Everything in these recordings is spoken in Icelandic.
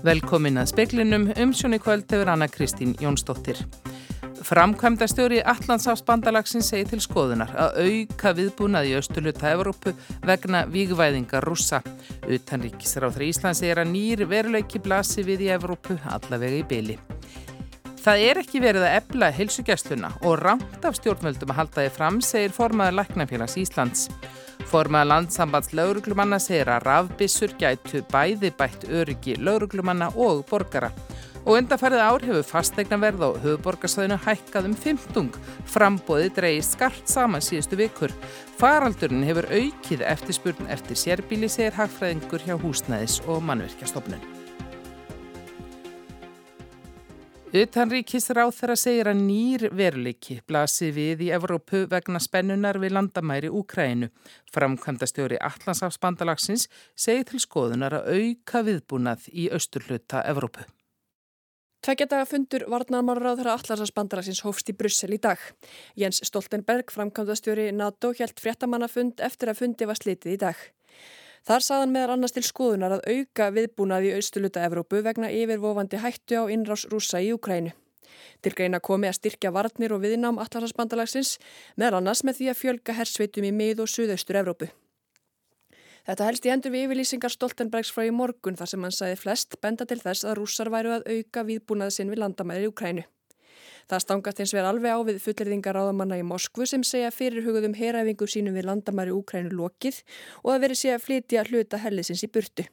Velkomin að speklinum um sjónu kvöld hefur Anna Kristín Jónsdóttir. Framkvæmda stjóri Allandsafsbandalagsins segi til skoðunar að auka viðbúnað í Östuluta Evrópu vegna vígvæðingar rúsa. Utanríkisráþri Íslands er að nýr veruleiki blasi við í Evrópu allavega í byli. Það er ekki verið að ebla heilsugjastluna og ramt af stjórnvöldum að halda þið fram, segir formaður Læknafélags Íslands. Formaða landsambands lauruglumanna segir að rafbissur gætu bæði bætt öryggi lauruglumanna og borgara. Og undanfærið ár hefur fastegnaverð á höfuborgarsæðinu hækkað um 15. Frambóði dreyið skart saman síðustu vikur. Faraldurinn hefur aukið eftirspurn eftir sérbíli, segir hagfræðingur hjá húsnæðis og mannverkjastofnun. Utanríkis ráð þeirra segir að nýr veruleiki blasi við í Evrópu vegna spennunar við landamæri Úkrænu. Framkvæmda stjóri Allandsafsbandalagsins segir til skoðunar að auka viðbúnað í austurluta Evrópu. Tveggja fundur varnarmálaráð þeirra Allandsafsbandalagsins hófst í Brussel í dag. Jens Stoltenberg, framkvæmda stjóri NATO, helt fréttamannafund eftir að fundi var slitið í dag. Þar saðan meðal annars til skoðunar að auka viðbúnaði í austuluta Evrópu vegna yfirvofandi hættu á innrás rúsa í Ukrænu. Til greina komi að styrkja varnir og viðnám allarsasbandalagsins meðal annars með því að fjölga hersveitum í mið- og suðaustur Evrópu. Þetta helst í hendur við yfirlýsingar Stoltenbergs frá í morgun þar sem hann sagði flest benda til þess að rússar væru að auka viðbúnaði sinn við landamæri í Ukrænu. Það stangast eins verið alveg á við fullirðingar áðamanna í Moskvu sem segja fyrirhugðum heræfingu sínum við landamæri Úkrænu lokið og að veri sé að flytja hluta hellisins í burtu.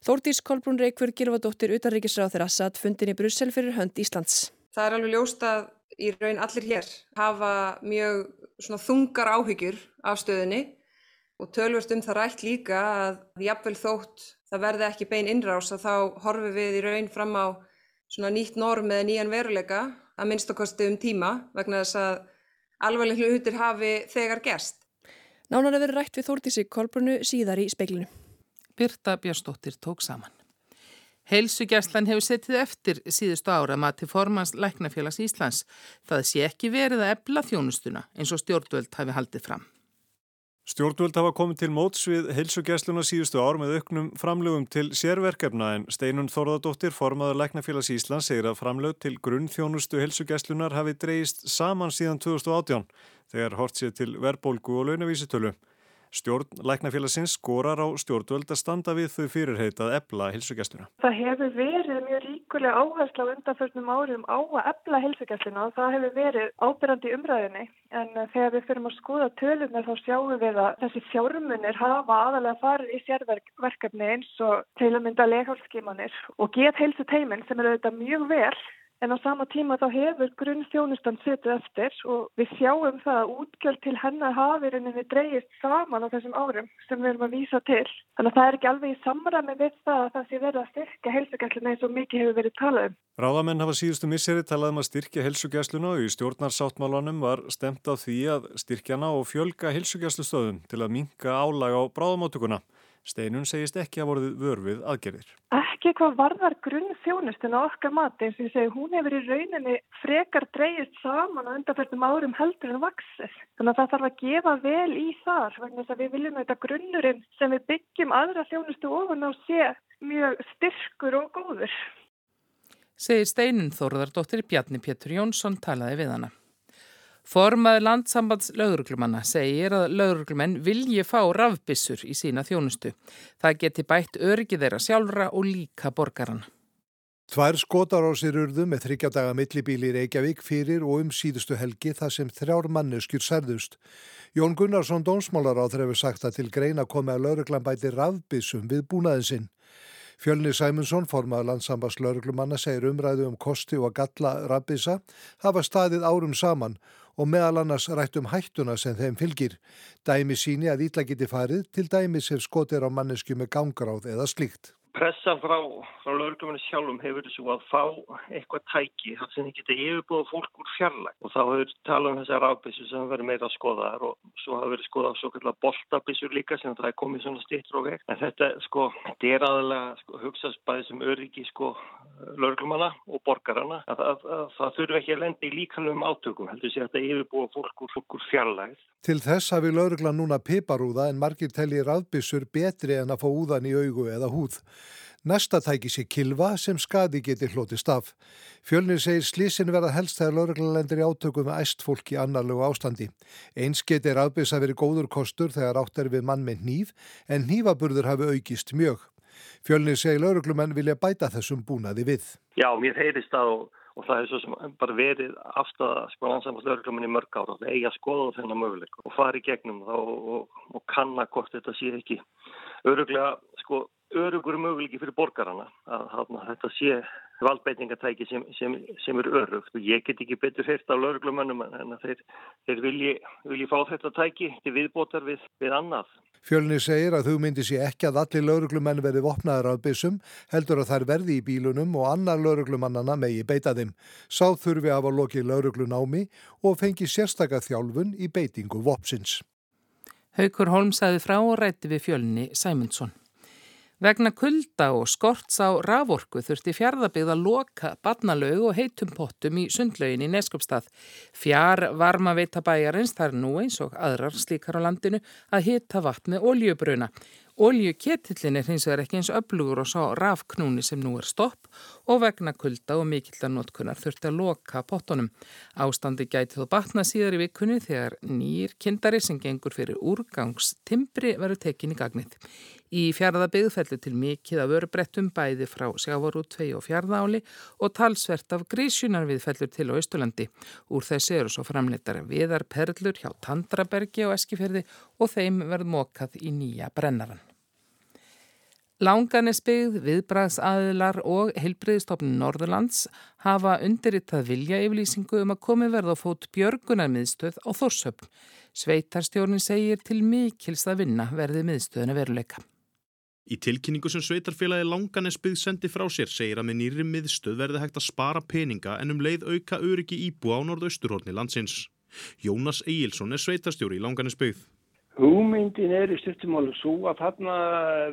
Þórtís Kolbrún Reykjörg Gilvardóttir utanríkisráð þeirra satt fundin í Brussel fyrir hönd Íslands. Það er alveg ljóst að í raun allir hér hafa mjög þungar áhyggjur af stöðinni og tölvast um það rætt líka að jafnvel þótt það verði ekki bein innrás að þá horfum við í raun fram á nýtt norm eða nýjan veruleika að minnstakosti um tíma vegna þess að alvarleg hlutir hafi þegar gerst. Nánar að vera rætt við Þórtísi Kolbrunu síðar í speilinu. Birta Björnsdóttir tók saman. Heilsugjastlan hefur setið eftir síðustu ára maður til formans Læknafélags Íslands. Það sé ekki verið að ebla þjónustuna eins og stjórnvöld hafi haldið fram. Stjórnvöld hafa komið til móts við heilsugjæsluna síðustu ár með auknum framlögum til sérverkefna en Steinun Þorðardóttir, formaður Læknafélags Íslands, segir að framlög til grunnþjónustu heilsugjæslunar hafi dreyist saman síðan 2018 þegar hort sér til verðbólgu og launavísitölu. Stjórn Læknafélagsins skorar á stjórnvöld að standa við þau fyrirheit að ebla hilsugjastluna. Það hefur verið mjög ríkulega áherslu á undanförnum árum á að ebla hilsugjastluna og það hefur verið ábyrjandi umræðinni en þegar við fyrir að skoða tölunar þá sjáum við að þessi fjármunir hafa aðalega farið í sérverkefni eins og til að mynda leghálskimanir og get heilsu teiminn sem er auðvitað mjög vel En á sama tíma þá hefur grunnþjónustan setið eftir og við sjáum það að útgjöld til hennar hafi reyninni dreyist saman á þessum árum sem við erum að vísa til. Þannig að það er ekki alveg í samræmi við það að það sé verið að styrka helsugæsluna eins og mikið hefur verið talað um. Ráðamenn hafa síðustu misseri talað um að styrkja helsugæsluna og í stjórnarsáttmálanum var stemt á því að styrkjana og fjölga helsugæslustöðum til að minka álag á bráðamáttukuna. Steinun segist ekki að voruð vörfið aðgerðir. Ekki hvað varðar grunn þjónustuna okkar mati eins og ég segi, hún hefur í rauninni frekar dreyist saman á undanferðum árum heldur en vaksir. Þannig að það þarf að gefa vel í þar vegna þess að við viljum þetta grunnurinn sem við byggjum aðra þjónustu ofan á sé mjög styrkur og góður. Segir Steinun Þórðardóttir Bjarni Pétur Jónsson talaði við hana. Formaður landsambands lauruglumanna segir að lauruglumenn vilji fá rafbissur í sína þjónustu. Það geti bætt örgið þeirra sjálfra og líka borgarana. Tvær skotar á sér urðu með þryggjadaga millibíli í Reykjavík fyrir og um síðustu helgi þar sem þrjár manneskjur særðust. Jón Gunnarsson Dómsmálar á þrefu sagt að til greina komi að lauruglan bæti rafbissum við búnaðin sinn. Fjölni Sæmundsson, formaður landsambands lauruglumanna, segir umræðu um kosti og galla rafbissa hafa staðið árum saman og meðal annars rætt um hættuna sem þeim fylgir. Dæmi síni að ítla geti farið til dæmis ef skotir á mannesku með gangráð eða slíkt. Pressa frá, frá lögurlumunni sjálfum hefur þessu að fá eitthvað tæki þar sem þið geta yfirbúða fólk úr fjarlag og þá hefur talað um þessar afbísu sem verður meira að skoða þar og svo hafa verið skoðað svo kallar boltabísur líka sem það er komið svona stittur og vekt en þetta sko, þetta er aðalega sko, hugsaðs bæði sem öryggi sko laurglumanna og borgarana að, að, að, að það þurfu ekki að lenda í líkanlegum átökum heldur sér að þetta yfirbúa fólk úr, úr fjarlægð. Til þess hafi lauruglan núna piparúða en margir telli rafbissur betri en að fá úðan í augu eða húð. Næsta tæki sér kilva sem skadi geti hlotist af. Fjölnir segir slísin verða helst þegar lauruglanlendir í átöku með æst fólk í annarlegu ástandi. Eins geti rafbiss að veri góður kostur þegar átt er við mann með nýf en nýfaburður hafi aukist mjög. Fjölnir segir lauruglumenn vilja bæta þessum búnaði við. Já, mér heyrist það og, og það er svo bara verið afstæða sko landsamast lauruglumenn í mörg ára. Það eigi að skoða þennan möguleik og fari gegnum þá og, og, og kanna hvort þetta sé ekki öruglega sko örugur möguleiki fyrir borgarana að, að, að þetta sé valdbeitingatæki sem, sem, sem er örugt og ég get ekki betur fyrst á lauruglumönnum en þeir, þeir vilji, vilji fá þetta tæki til viðbótar við, við annað. Fjölni segir að þú myndi sé ekki að allir lauruglumenn verði vopnaður af byssum, heldur að þær verði í bílunum og annar lauruglumannana megi beita þeim. Sá þurfi af að loki lauruglunámi og fengi sérstakað þjálfun í beitingu vopsins. Haukur Holm sagði frá og rætti við fjölni Sæmundsson. Vegna kulda og skorts á raforku þurfti fjárðabíð að loka barnalaug og heitum pottum í sundlaugin í Neskopstað. Fjár varma veita bæjarins þar nú eins og aðrar slíkar á landinu að hita vatn með oljubruna. Oljuketillin er hins vegar ekki eins öflugur og sá rafknúni sem nú er stopp og vegna kulda og mikillanótkunar þurfti að loka pottunum. Ástandi gæti þó batna síðar í vikunni þegar nýr kindari sem gengur fyrir úrgangstimbri verður tekin í gagnið. Í fjárðabigð fellur til mikið af örubrettum bæði frá sjávarú 2 og fjárðáli og talsvert af grísjunar við fellur til á Östurlandi. Úr þessi eru svo framleitar viðar perlur hjá Tandrabergi og Eskifjörði og þeim verður mokað í nýja brennaran. Langanisbyggð, viðbræðsaðilar og heilbriðistofnun Norðurlands hafa undirritað vilja yfirlýsingu um að komi verða á fót björgunarmiðstöð á Þórshöfn. Sveitarstjórnin segir til mikils að vinna verði miðstöðuna veruleika. Í tilkynningu sem sveitarfélagi Langanisbyggð sendi frá sér segir að með nýri miðstöð verði hægt að spara peninga en um leið auka öryggi íbúa á norðausturhórni landsins. Jónas Egilson er sveitarstjóri í Langanisbyggð. Hugmyndin er í styrtumálu svo að þarna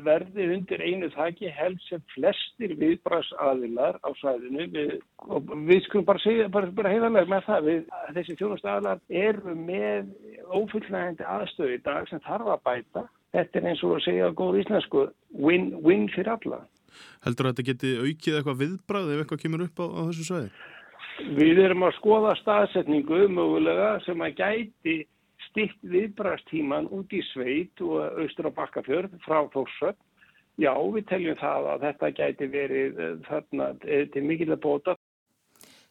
verði undir einu þakki helst sem flestir viðbragsaðilar á svæðinu við, og við skulum bara segja, bara, bara heiðarlega með það, við, þessi þjónustæðilar eru með ófullnægandi aðstöðu í dag sem þarf að bæta. Þetta er eins og að segja góð íslensku, win-win fyrir alla. Heldur þetta geti aukið eitthvað viðbrað ef eitthvað kemur upp á, á þessu svæði? Við erum að skoða staðsetningu mögulega sem að gæti stitt viðbrastíman út í sveit og austur á bakkafjörð frá Þórsöld. Já, við teljum það að þetta gæti verið þarna til mikilega bóta.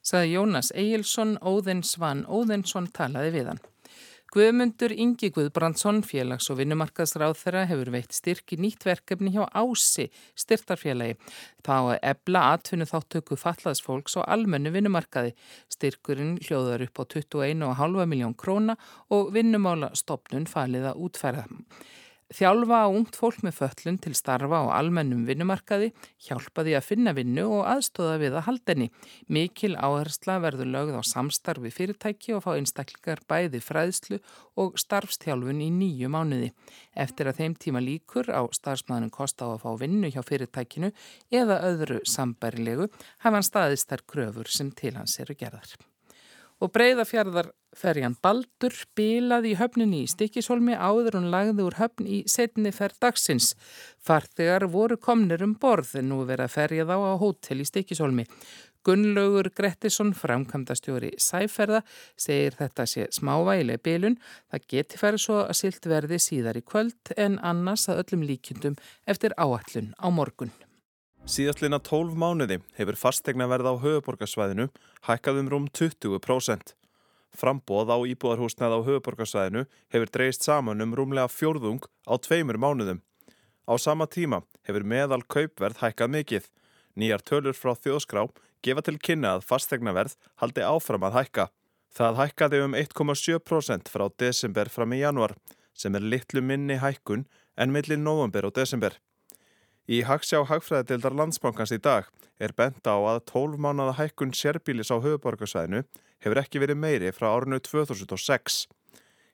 Saði Jónas Egilson, Óðinn Svan Óðinsson talaði við hann. Guðmundur Ingi Guðbrandsson, félags- og vinnumarkaðsráð þeirra hefur veitt styrki nýtt verkefni hjá Ási, styrtarfélagi. Þá ebla atvinnu þáttöku fallaðsfólks og almennu vinnumarkaði. Styrkurinn hljóðar upp á 21,5 miljón króna og vinnumála stopnun falið að útferða. Þjálfa á ungt fólk með föllun til starfa á almennum vinnumarkaði, hjálpa því að finna vinnu og aðstóða við að haldenni. Mikil áhersla verður lögð á samstarfi fyrirtæki og fá einstaklingar bæði fræðslu og starfstjálfun í nýju mánuði. Eftir að þeim tíma líkur á starfsmæðunum kosta á að fá vinnu hjá fyrirtækinu eða öðru sambærilegu hafa hann staðist þær kröfur sem til hans eru gerðar og breyðafjörðarferjan Baldur bilaði í höfninni í Stikisholmi áður hún lagði úr höfn í setni ferð dagsins. Farþegar voru komnir um borð en nú verið að ferja þá á hótel í Stikisholmi. Gunnlaugur Grettisson, framkvæmdastjóri Sæferða, segir þetta sé smávægileg bilun. Það geti færið svo að silt verði síðar í kvöld en annars að öllum líkjundum eftir áallun á morgun. Síðastlina 12 mánuði hefur fastegna verð á höfuborgarsvæðinu hækkað um rúm 20%. Frambóð á íbúðarhúsnað á höfuborgarsvæðinu hefur dreist saman um rúmlega fjórðung á tveimur mánuðum. Á sama tíma hefur meðal kaupverð hækkað mikið. Nýjar tölur frá þjóðskrá gefa til kynna að fastegnaverð haldi áfram að hækka. Það hækkaði um 1,7% frá desember fram í januar sem er litlu minni hækkun en millir november og desember. Í Hagsjá Hagfræðadildar landsbankans í dag er bent á að 12 mánada hækkun sérbílis á höfuborgarsvæðinu hefur ekki verið meiri frá árinu 2006.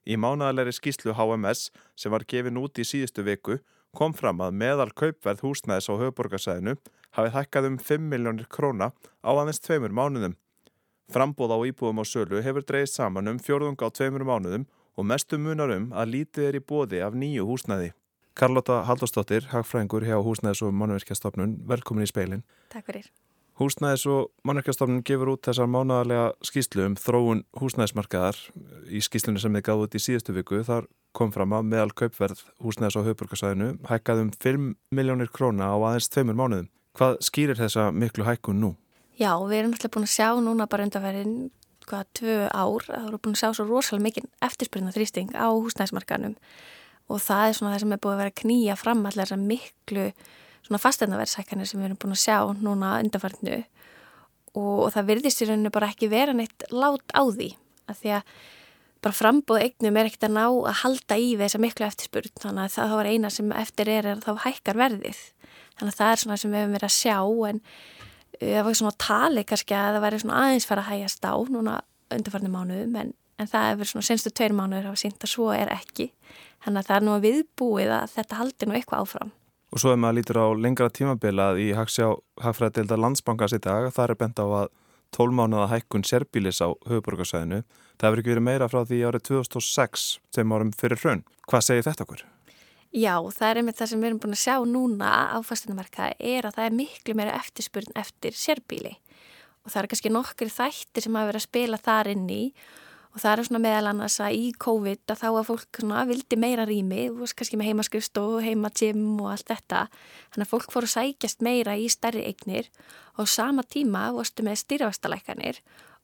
Í mánadalegri skýslu HMS sem var gefin út í síðustu viku kom fram að meðal kaupverð húsnæðis á höfuborgarsæðinu hafið hækkað um 5 miljónir króna á aðeins tveimur mánuðum. Frambóð á íbúðum á sölu hefur dreyist saman um fjórðung á tveimur mánuðum og mestu munar um að lítið er í bóði af nýju húsnæði. Karlota Halldórsdóttir, hagfræðingur hjá Húsnæðis og mannverkjastofnun, velkomin í speilin. Takk fyrir. Húsnæðis og mannverkjastofnun gefur út þessar mánadarlega skýslu um þróun húsnæðismarkaðar í skýslunni sem þið gáðu út í síðustu viku. Þar kom fram að meðal kaupverð húsnæðis á höfburgarsæðinu hækkaði um 5 miljónir króna á aðeins tveimur mánuðum. Hvað skýrir þessa miklu hækkun nú? Já, við erum alltaf búin að sjá núna bara undanferðin hvaða tvö ár við erum búin að sjá svo rosalega mikið eftirspyrna þrýsting á húsnæðismarkanum og það er svona það sem er búin að vera að knýja fram allar þessar miklu svona fasteinaverðsækkanir sem við erum búin að sjá núna undanferðinu og, og það virðist í rauninu bara ekki vera neitt lát á því að því að bara frambóð eignum er ekkert að ná að halda í við þessa miklu eftirspurn. Þannig að það var eina sem eftir er að þá hækkar verðið. Þannig að það er svona sem við hefum verið að sjá en uh, það var svona tali kannski að það væri svona aðeins fara að hægjast á núna undarfarni mánuðum en, en það hefur svona senstu tveir mánuður hafa sínt að svo er ekki þannig að það er nú að viðbúið að þetta haldi nú eitthvað áfram Og svo ef maður lítur á lengra tímabilað í Hagfræðadeildar landsbankars í dag, það er bent á að 12 mánuða hækkun sérbílis á höfuborgarsæðinu Það hefur ekki verið meira frá því árið 2006 sem árum fyrir hrun. Hvað segir þetta okkur? Já, það er einmitt það sem við erum búin að sjá núna á fastunumarkaði er að það er miklu meira eftirspurn eftir sérbíli og það er kannski nokkur þættir sem hafa verið að spila þar inn í og það er svona meðal annars að í COVID að þá að fólk svona vildi meira rými kannski með heimaskrifst og heimagym og allt þetta. Þannig að fólk fóru að sækjast meira í stærri eignir og sama tíma vorstu með styrjavastalækanir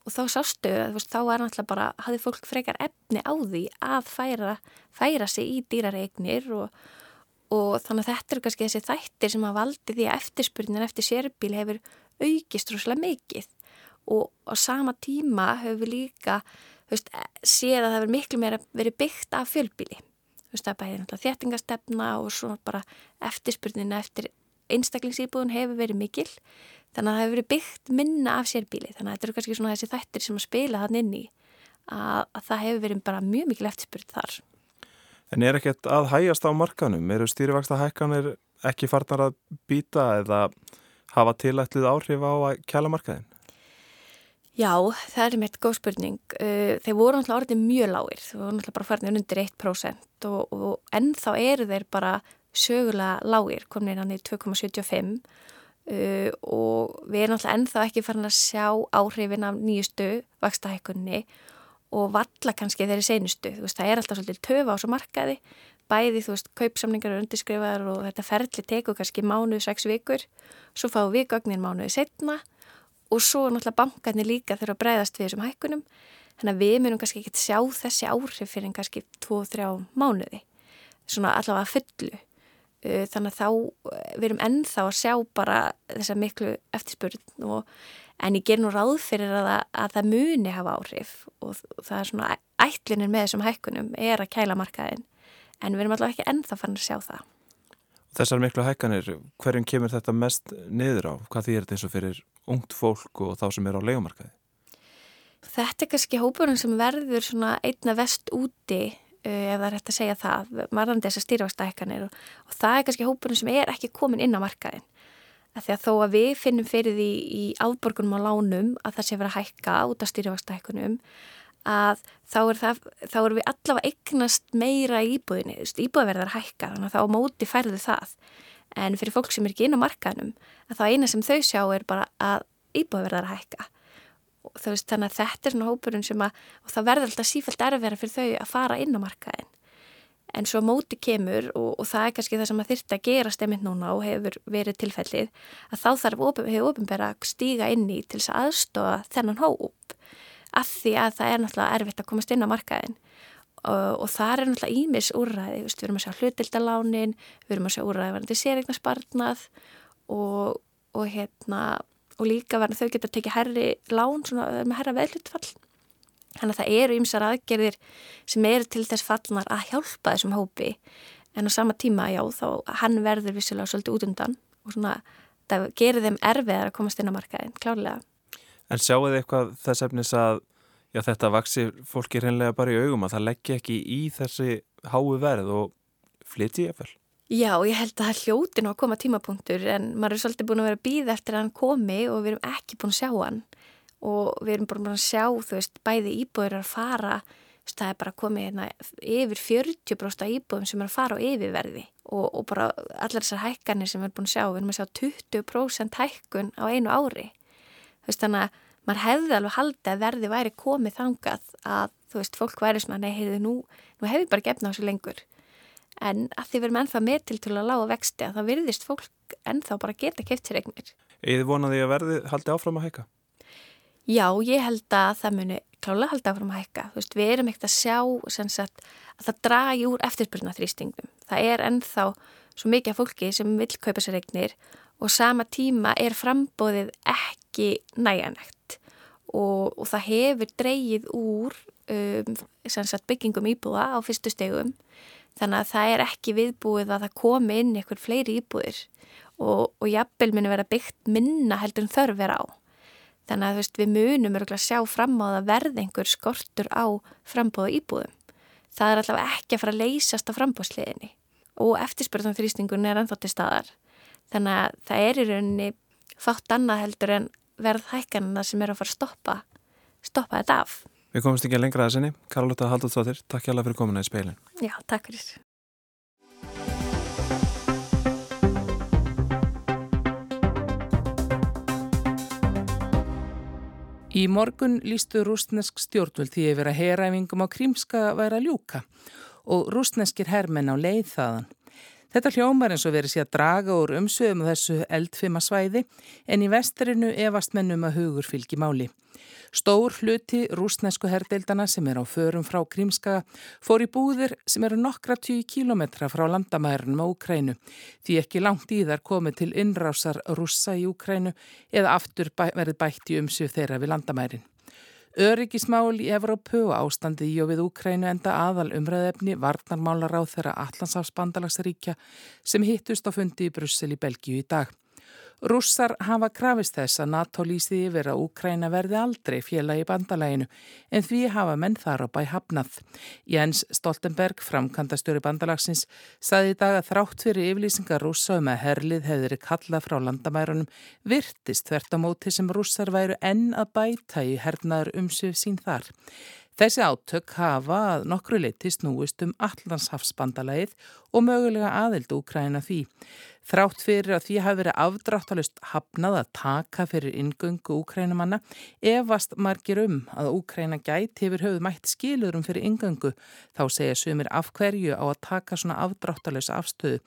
og þá sástu, veist, þá er náttúrulega bara, hafði fólk frekar efni á því að færa, færa sig í dýrareignir og, og þannig að þetta eru kannski þessi þættir sem að valdi því að eftirspurnin eftir sérbíl hefur aukist rúslega mikið og á sama tíma hefur líka veist, séð að það hefur miklu meira verið byggt af fjölbíli. Það bæði náttúrulega þéttingastefna og svona bara eftirspurnin eftir einstaklingsýbúðun hefur verið mikil þannig að það hefur verið byggt minna af sérbíli þannig að þetta eru kannski svona þessi þættir sem að spila þann inn í að, að það hefur verið bara mjög mikil eftirspurt þar En er ekkert að hægast á markanum? Eru stýrivaksta hækkanir ekki farnar að býta eða hafa tilætlið áhrif á að kjæla markaðin? Já, það er meitt góð spurning. Uh, þeir voru náttúrulega orðið mjög lágir, þeir voru náttúrulega bara farnir undir 1% og, og ennþá eru þeir bara sögulega lágir, komin hann í 2,75 Uh, og við erum alltaf ennþá ekki farin að sjá áhrifin af nýjustu vakstahækunni og valla kannski þeirri senustu, þú veist það er alltaf svolítið töfa á svo markaði, bæði þú veist kaupsamlingar eru undirskrifaðar og þetta ferli teku kannski mánuð, sex vikur. Svo fáum við gögnin mánuði setna og svo náttúrulega bankarnir líka þurfa að breyðast við þessum hækunum þannig að við munum kannski ekki sjá þessi áhrif fyrir kannski 2-3 mánuði svona allavega fullu þannig að þá við erum ennþá að sjá bara þessa miklu eftirspurn og en ég ger nú ráð fyrir að, að það muni hafa áhrif og það er svona ætlinir með þessum hækkunum er að kæla markaðin en við erum allavega ekki ennþá fann að sjá það. Þessar miklu hækkanir, hverjum kemur þetta mest niður á? Hvað því er þetta eins og fyrir ungt fólk og þá sem er á leikumarkaði? Þetta er kannski hópurinn sem verður svona einna vest úti Eh, ef það er hægt að segja það, marðandi þessar stýrvægstækkanir og, og það er kannski hópunum sem er ekki komin inn á markaðin. Að því að þó að við finnum fyrir því í áborgunum á lánum að það sé verið að hækka út af stýrvægstækkunum að þá er, það, þá er við allavega eignast meira íbúðinni, íbúðverðar hækka þannig að þá móti færðu það. En fyrir fólk sem er ekki inn á markaðinum að þá eina sem þau sjá er bara að íbúðverðar hækka. Veist, þannig að þetta er svona hópurinn sem að og það verður alltaf sífælt erfvera fyrir þau að fara inn á markaðin en svo móti kemur og, og það er kannski það sem að þyrta að gera stemmit núna og hefur verið tilfellið að þá þarf hefur ofinbæra að stíga inn í til þess að aðstofa þennan hóp. Af því að það er náttúrulega erfitt að komast inn á markaðin og, það er náttúrulega ímis úrræði, við erum að sjá hlutildalánin, við erum að sjá úrræði varandi sérignarspartnað og, og hérna og líka verður þau geta tekið herri lán svona, með herra veðlutfall þannig að það eru ymsar aðgerðir sem eru til þess fallnar að hjálpa þessum hópi. En á sama tíma já þá hann verður vissilega svolítið út undan og svona það gerir þeim erfiðar að komast inn á markaðin, klárlega. En sjáu þið eitthvað þess efnis að já, þetta vaksi fólki reynlega bara í augum að það leggja ekki í þessi háu verð og flytti ég eftir? Já, ég held að það hljóti nú að koma tímapunktur en maður er svolítið búin að vera býð eftir að hann komi og við erum ekki búin að sjá hann og við erum búin að sjá, þú veist, bæði íbúður að fara, veist, það er bara komið hérna, yfir 40% íbúðum sem er að fara á yfirverði og, og bara allar þessar hækkanir sem við erum búin að sjá, við erum að sjá 20% hækkun á einu ári. Þú veist, þannig að maður hefði alveg haldið að verði væri komið þangað að, þú veist, fólk væri svona, nei, heyrðu, nú, nú hefur bara gefna á þessu lengur en að því verðum ennþá með til til að lága vexti að það virðist fólk ennþá bara geta keft sér eignir. Eða vonaði að verði haldi áfram að hækka? Já, ég held að það muni klálega haldi áfram að hækka. Þú veist, við erum ekkert að sjá sagt, að það dragi úr eftirspurna þrýstingum. Það er ennþá svo mikið af fólki sem vil kaupa sér eignir og sama tíma er frambóðið ekki næjanægt og, og það hefur dreyið úr um, sagt, byggingum íbúða á fyrstu stegum Þannig að það er ekki viðbúið að það komi inn ykkur fleiri íbúðir og, og jafnvel muni vera byggt minna heldur en þörf vera á. Þannig að veist, við munum örgulega sjá fram á það verð einhver skortur á frambóða íbúðum. Það er allavega ekki að fara að leysast á frambóðsliðinni og eftirspurðan þrýstingun er ennþá til staðar. Þannig að það er í rauninni fátt annað heldur en verð hækkanina sem er að fara að stoppa, stoppa þetta af. Við komumst ekki að lengra að sinni. Karolota Haldurstóttir, takk hjá alla fyrir komuna í speilin. Já, takk fyrir. Í morgun lístu rúsnesk stjórnvöld því yfir að heræfingum á Krímska væri að ljúka og rúsneskir hermenn á leið þaðan. Þetta hljómar eins og verið sé að draga úr umsöðum þessu eldfima svæði en í vesterinu efast mennum að hugur fylgi máli. Stór hluti rúsnesku herdeildana sem er á förum frá Krímskaga fór í búðir sem eru nokkra tíu kílometra frá landamærunum á Ukrænu því ekki langt í þar komið til innrásar rússa í Ukrænu eða aftur bæ, verið bætt í umsjöf þeirra við landamærin. Öryggismál í Evrópu og ástandið í og við Úkrænu enda aðal umræðefni varnarmálar á þeirra Allansáfsbandalagsríkja sem hittust á fundi í Brussel í Belgíu í dag. Rússar hafa krafist þess að NATO lýsi yfir að Úkræna verði aldrei fjela í bandalæginu en því hafa menn þar á bæ hafnað. Jens Stoltenberg, framkantastjóri bandalagsins, saði í dag að þrátt fyrir yflýsingar rússa um að herlið hefðir kallað frá landamærunum virtist þvert á móti sem rússar væru enn að bæta í hernaður umsöf sín þar. Þessi átök hafa að nokkru leiti snúist um Allandshafsbandalæðið og mögulega aðild Úkræna því. Þrátt fyrir að því hafi verið afdráttalust hafnað að taka fyrir ingöngu Úkrænumanna efast margir um að Úkræna gæti hefur höfuð mætt skilurum fyrir ingöngu þá segja sumir af hverju á að taka svona afdráttalus afstöðu.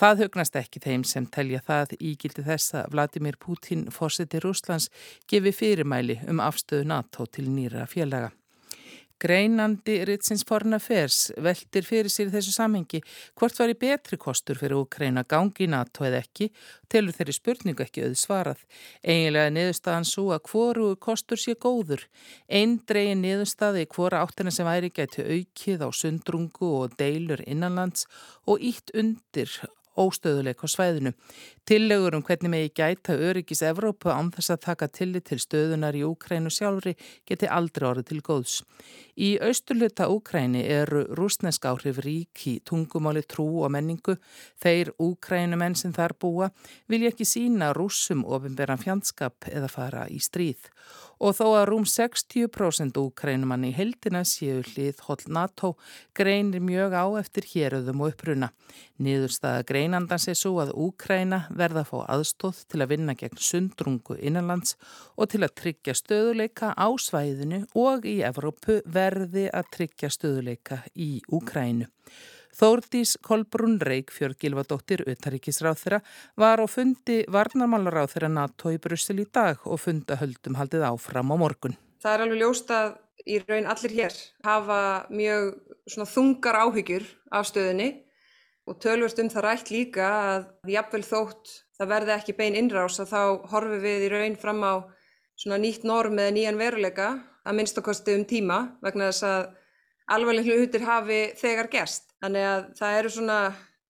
Það hugnast ekki þeim sem telja það ígildi þess að Vladimir Putin, fórseti Rúslands, gefi fyrirmæli um afstöðu NATO til nýra félaga. Greinandi Ritsins Forna Fers veldir fyrir sér þessu samhengi hvort var í betri kostur fyrir Úkræna gangi NATO eða ekki, telur þeirri spurningu ekki auð svarað. Eiginlega niðurstaðan svo að hvoru kostur sé góður. Einn dregin niðurstaði hvora áttina sem væri gæti aukið á sundrungu og deilur innanlands og ítt undir óstöðuleik á svæðinu. Tillegur um hvernig megi gæta öryggis Evrópu án þess að taka tillit til stöðunar í Úkrænu sjálfri geti aldrei orðið til góðs. Í austurluta Úkræni eru rúsnesk áhrif rík í tungumáli trú og menningu. Þeir Úkrænumenn sem þar búa vilja ekki sína rúsum ofinberan fjandskap eða fara í stríð og þó að rúm 60% úkrænumann í heldina séu hlið hol NATO greinir mjög á eftir héröðum og uppruna. Niðurstaða greinandans er svo að Úkræna verða að fá aðstóð til að vinna gegn sundrungu innanlands og til að tryggja stöðuleika á svæðinu og í Evrópu verði að tryggja stöðuleika í Úkrænu. Þórdís Kolbrún Reykjörg Gilvadóttir, utaríkisráð þeirra, var á fundi varnarmálaráð þeirra NATO í Brussel í dag og fundahöldum haldið áfram á morgun. Það er alveg ljóst að í raun allir hér hafa mjög þungar áhyggjur af stöðinni og tölvast um það rætt líka að jafnvel þótt það verði ekki bein innrás að þá horfum við í raun fram á nýtt norm eða nýjan veruleika að minnst okkarstu um tíma vegna þess að alvarleg hlutir hafi þegar gerst. Þannig að það eru svona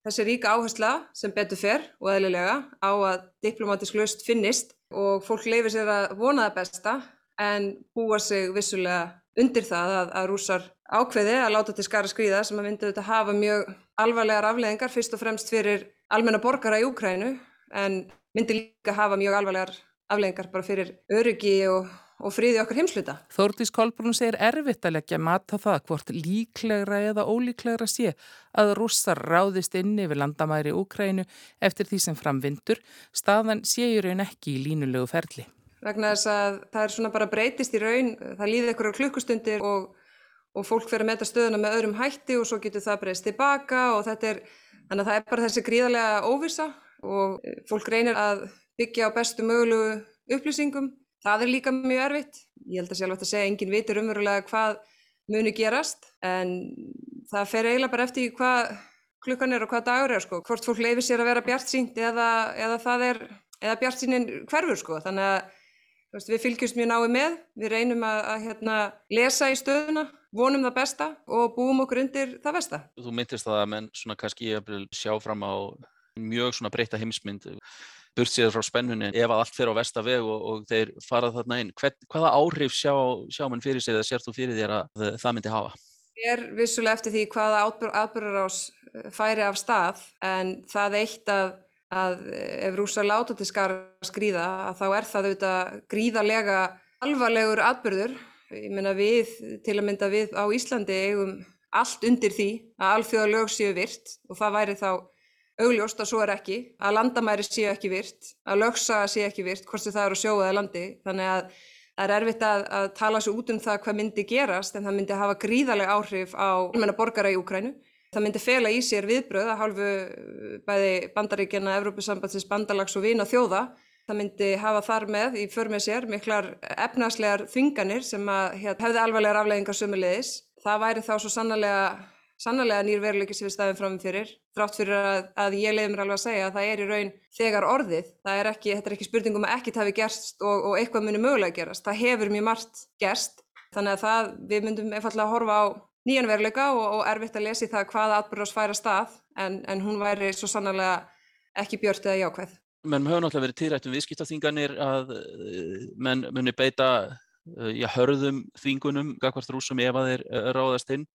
þessi ríka áhersla sem betur fer og eðlilega á að diplomatisk löst finnist og fólk leifir sér að vona það besta en búa sig vissulega undir það að, að rúsar ákveði að láta til skara skrýða sem að myndi auðvitað hafa mjög alvarlegar afleðingar fyrst og fremst fyrir almenna borgara í Úkrænu en myndi líka hafa mjög alvarlegar afleðingar bara fyrir öryggi og, og fríði okkar heimsluta. Þórtís Kolbrún segir erfitt að leggja mata það hvort líklegra eða ólíklegra sé að russar ráðist inn yfir landamæri Úkrænu eftir því sem framvindur staðan séur einn ekki í línulegu ferli. Vegna þess að það er svona bara breytist í raun, það líði ekkur klukkustundir og og fólk fyrir að meta stöðuna með öðrum hætti og svo getur það breyst tilbaka og þetta er, þannig að það er bara þessi gríðarlega óvisa og fólk reynir að byggja á bestu mögulegu upplýsingum. Það er líka mjög erfitt. Ég held að sjálf að segja engin vitur umverulega hvað muni gerast en það fer eiginlega bara eftir hvað klukkan er og hvað dagur er sko. Hvort fólk leifir sér að vera bjart sínt eða, eða það er, eða bjart sínin hverfur sko. Þannig að við fylgjumst mjög náið með, við reynum að, að hérna, lesa í stöðuna vonum það besta og búum okkur undir það besta. Þú myndist það að menn svona kannski sjá fram á mjög svona breyta heimsmynd burt sér frá spennunni ef að allt fyrir á vestaveg og, og þeir fara þarna inn. Hvern, hvaða áhrif sjá, sjá mann fyrir sig eða sér þú fyrir þér að það myndi hafa? Ég er vissulega eftir því hvaða atbyrgar ás eh, færi af stað en það eitt að, að ef rúsa láta til skar skrýða að þá er það auðvitað gríðarlega alvarlegur atbyrður Ég meina við, til að mynda við á Íslandi eigum allt undir því að alþjóða lög séu virt og það væri þá augljóst að svo er ekki, að landamæri séu ekki virt, að lögsaga séu ekki virt, hvort það eru sjóðaði landi. Þannig að það er erfitt að, að tala svo út um það hvað myndi gerast en það myndi hafa gríðarlega áhrif á almenna borgara í Ukrænu. Það myndi fela í sér viðbröð að hálfu bæði bandaríkjana, Evrópusambandsins bandalags og vina þjóða Það myndi hafa þar með í för með sér miklar efnarslegar þvinganir sem að, hef, hefði alvarlegar afleggingar sömulegis. Það væri þá svo sannlega, sannlega nýrveruleiki sem við stafum fram fyrir. Þrátt fyrir að, að ég leiði mér alveg að segja að það er í raun þegar orðið. Það er ekki, þetta er ekki spurningum að ekkit hafi gerst og, og eitthvað muni mögulega gerast. Það hefur mjög margt gerst. Þannig að það, við myndum einfallega að horfa á nýjan veruleika og, og erfitt að lesi það hvaða atbyrðars færa stað en, en hún væri svo sannlega ekki björt eða jákvæð menn höfum náttúrulega verið týrætt um viðskiptaþinganir að eh, menn muni beita eh, já, hörðum þvingunum gagvart rúsum ef að þeir eh, ráðast inn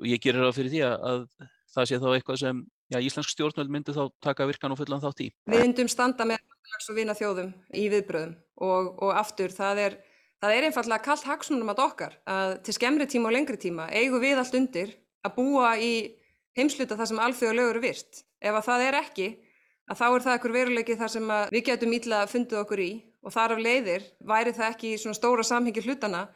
og ég gerir það fyrir því að það sé þá eitthvað sem já, íslensk stjórnvöld myndi þá taka virkan og fullan þátt í. Við myndum standa með lags og vina þjóðum í viðbröðum og, og aftur það er, það er einfallega kallt hagsmunum að okkar að til skemmri tíma og lengri tíma eigum við allt undir að búa í heimsluta það sem alþjóðalögur er virt. Ef að það er ekki að þá er það ekkur veruleiki þar sem við getum ítla að fundið okkur í og þar af leiðir væri það ekki í svona stóra samhengi hlutana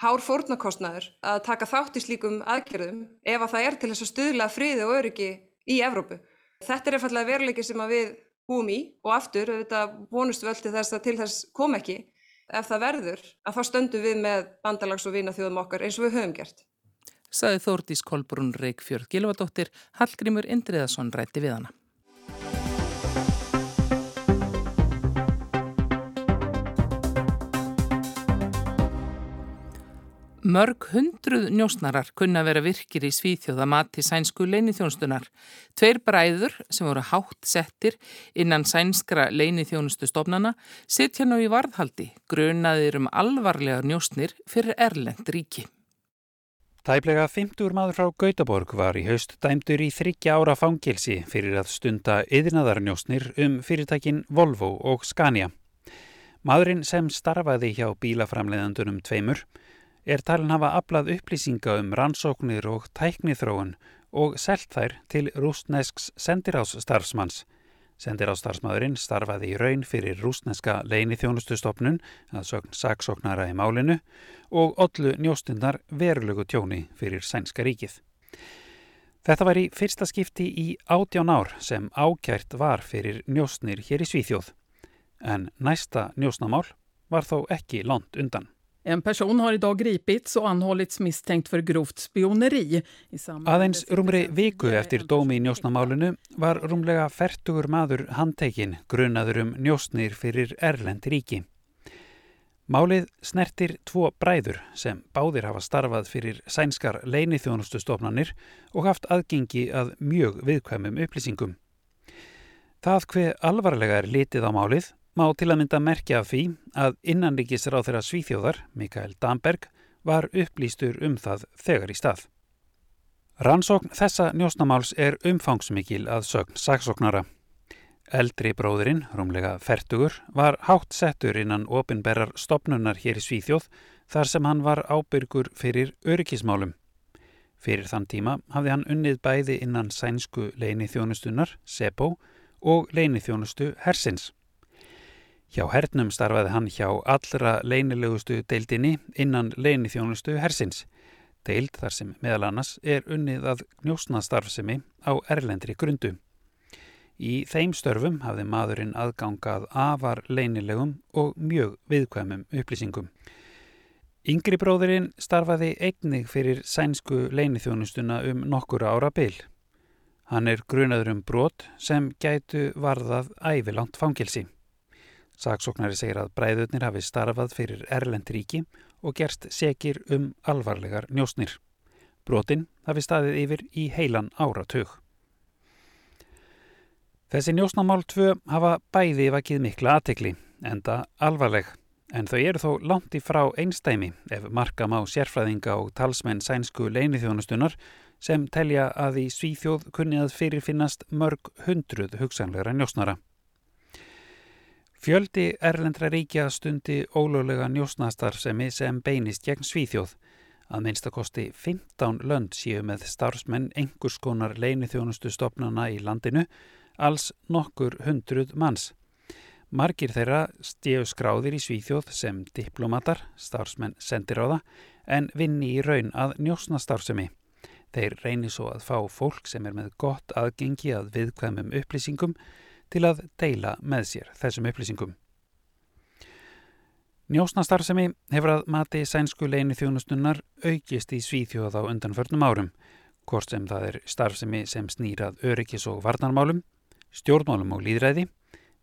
hár fórnarkostnaður að taka þátt í slíkum aðgerðum ef að það er til þess að stuðla friði og öryggi í Evrópu. Þetta er einfallega veruleiki sem við búum í og aftur, auðvitað vonustu völdi þess að til þess kom ekki. Ef það verður, að þá stöndum við með bandalags og vina þjóðum okkar eins og við höfum gert. Saði Þórdís Kolbrún Reykjörð Gilvardóttir, Hallgrímur Indriðarsson rætti við hana. Mörg hundruð njósnarar kunna vera virkir í Svíþjóða mati sænsku leinithjónustunar. Tveir bræður sem voru hátt settir innan sænskra leinithjónustustofnana sitja nú í varðhaldi, grunaðir um alvarlega njósnir fyrir Erlend ríki. Tæplega 50 maður frá Gautaborg var í haust dæmdur í þryggja ára fangilsi fyrir að stunda yðnaðarnjósnir um fyrirtækin Volvo og Scania. Maðurinn sem starfaði hjá bílaframleðandunum tveimur er talin hafa aflað upplýsinga um rannsóknir og tæknithróun og selt þær til rúsnesks sendirásstarfsmanns. Sendirásstarfsmaðurinn starfaði í raun fyrir rúsneska leini þjónustustofnun að sögn saksóknara í málinu og ollu njóstundar verulegu tjóni fyrir sænska ríkið. Þetta var í fyrsta skipti í átján ár sem ákjært var fyrir njóstnir hér í Svíþjóð. En næsta njóstnamál var þó ekki lont undan. Aðeins rúmri viku eftir dómi í njósnamálunu var rúmlega fertugur maður handtekinn grunaður um njósnir fyrir Erlend ríki. Málið snertir tvo bræður sem báðir hafa starfað fyrir sænskar leinithjónustustofnanir og haft aðgengi að mjög viðkvæmum upplýsingum. Það hver alvarlega er litið á málið má til að mynda merkja af því að innanríkisráð þeirra Svíþjóðar, Mikael Damberg, var upplýstur um það þegar í stað. Rannsókn þessa njósnamáls er umfangsmikil að sögn saksóknara. Eldri bróðurinn, rúmlega fertugur, var hátt settur innan ofinberrar stopnunar hér í Svíþjóð þar sem hann var ábyrgur fyrir öryggismálum. Fyrir þann tíma hafði hann unnið bæði innan sænsku leini þjónustunar, SEPO, og leini þjónustu Hersins. Hjá hernum starfaði hann hjá allra leinilegustu deildinni innan leini þjónustu Hersins, deild þar sem meðal annars er unnið að njósnastarfsemi á erlendri grundu. Í þeim störfum hafði maðurinn aðgangað afar leinilegum og mjög viðkvæmum upplýsingum. Yngri bróðurinn starfaði einnig fyrir sænsku leinithjónustuna um nokkur ára byl. Hann er grunaður um brot sem gætu varðað ævilangt fangilsi. Saksóknari segir að bræðurnir hafi starfað fyrir Erlend ríki og gerst segir um alvarlegar njósnir. Brotin hafi staðið yfir í heilan áratug. Þessi njósnamál tvö hafa bæði vakið mikla aðtekli, enda alvarleg. En þau eru þó langt í frá einstæmi ef marka má sérfræðinga og talsmenn sænsku leinithjónustunar sem telja að í Svíþjóð kunni að fyrirfinnast mörg hundruð hugsanlegra njósnara. Fjöldi erlendra ríkja stundi ólöglega njósnastarfsemi sem beinist gegn Svíþjóð. Að minnstakosti 15 lönd séu með starfsmenn engurs konar leinithjónustu stopnana í landinu, alls nokkur hundruð manns. Margir þeirra stíu skráðir í Svíþjóð sem diplomatar, starfsmenn sendir á það, en vinni í raun að njósna starfsemi. Þeir reynir svo að fá fólk sem er með gott aðgengi að viðkvæmum upplýsingum til að deila með sér þessum upplýsingum. Njósnastarfsemi hefur að mati sænsku leini þjónustunnar aukist í Svíþjóð á undanförnum árum, hvort sem það er starfsemi sem snýrað öryggis og varnarmálum, stjórnmálum og líðræði,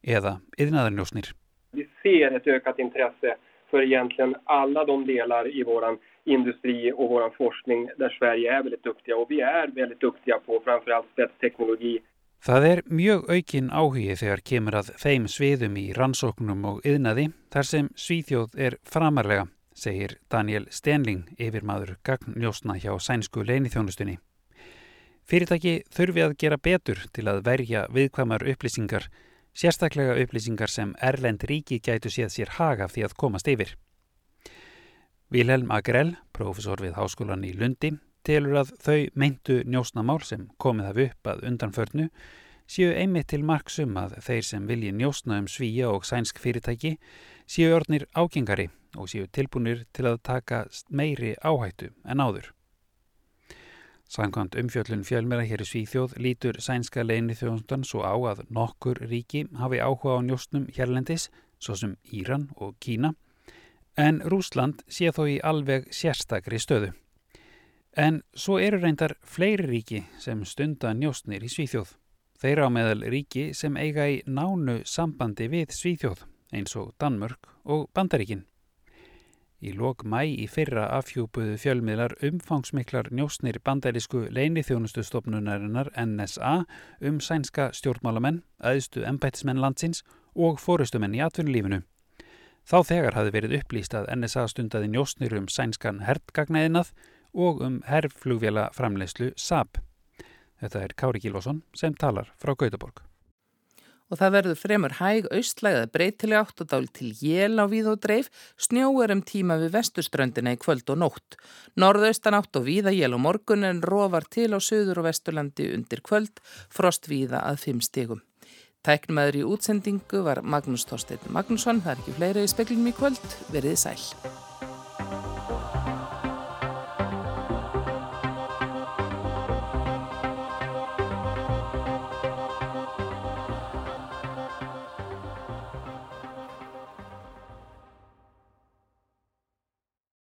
eða yðnaðarnjósnir. Vi ser ett ökat intresse för egentligen alla de delar i våran industri och våran forskning där Sverige är väldigt duktiga och vi är väldigt duktiga på framförallt spetsteknologi. Það er mjög aukin áhugi þegar kemur að þeim sviðum í rannsóknum og yðnaði þar sem Svíþjóð er framarlega, segir Daniel Stenling yfir maður gagnljósna hjá sænsku leinithjónustunni. Fyrirtæki þurfi að gera betur til að verja viðkvæmar upplýsingar sérstaklega upplýsingar sem Erlend ríki gætu séð sér haga því að komast yfir. Vilhelm Agrell, profesor við Háskólan í Lundi, telur að þau meintu njósnamál sem komið hafi upp að undanförnu séu einmitt til marksum að þeir sem vilji njósna um svíja og sænsk fyrirtæki séu ornir ágengari og séu tilbúinir til að taka meiri áhættu en áður. Sankant umfjöllun fjölmera hér í Svíþjóð lítur sænska leini þjóðundan svo á að nokkur ríki hafi áhuga á njóstnum hérlendis, svo sem Íran og Kína, en Rúsland sé þó í alveg sérstakri stöðu. En svo eru reyndar fleiri ríki sem stunda njóstnir í Svíþjóð. Þeir á meðal ríki sem eiga í nánu sambandi við Svíþjóð, eins og Danmörk og Bandaríkinn. Í lok mæ í fyrra afhjúpuðu fjölmiðlar umfangsmiklar njósnir bandarísku leinithjónustustofnunarinnar NSA um sænska stjórnmálamenn, aðstu embætismenn landsins og fórustumenn í atvinnulífinu. Þá þegar hafi verið upplýst að NSA stundaði njósnir um sænskan herdgagnaðinað og um herrflugvjala framleyslu SAP. Þetta er Kári Kílvason sem talar frá Gautaborg og það verður fremur hæg austlægða breytileg átt og dál til jél á víð og dreif, snjóur um tíma við vestuströndina í kvöld og nótt. Norðaustan átt og víða jél og morgun en rofar til á söður og vesturlandi undir kvöld, frost víða að fimm stígum. Tæknumæður í útsendingu var Magnús Þorstein Magnússon, það er ekki fleiri í speklinum í kvöld, verið sæl.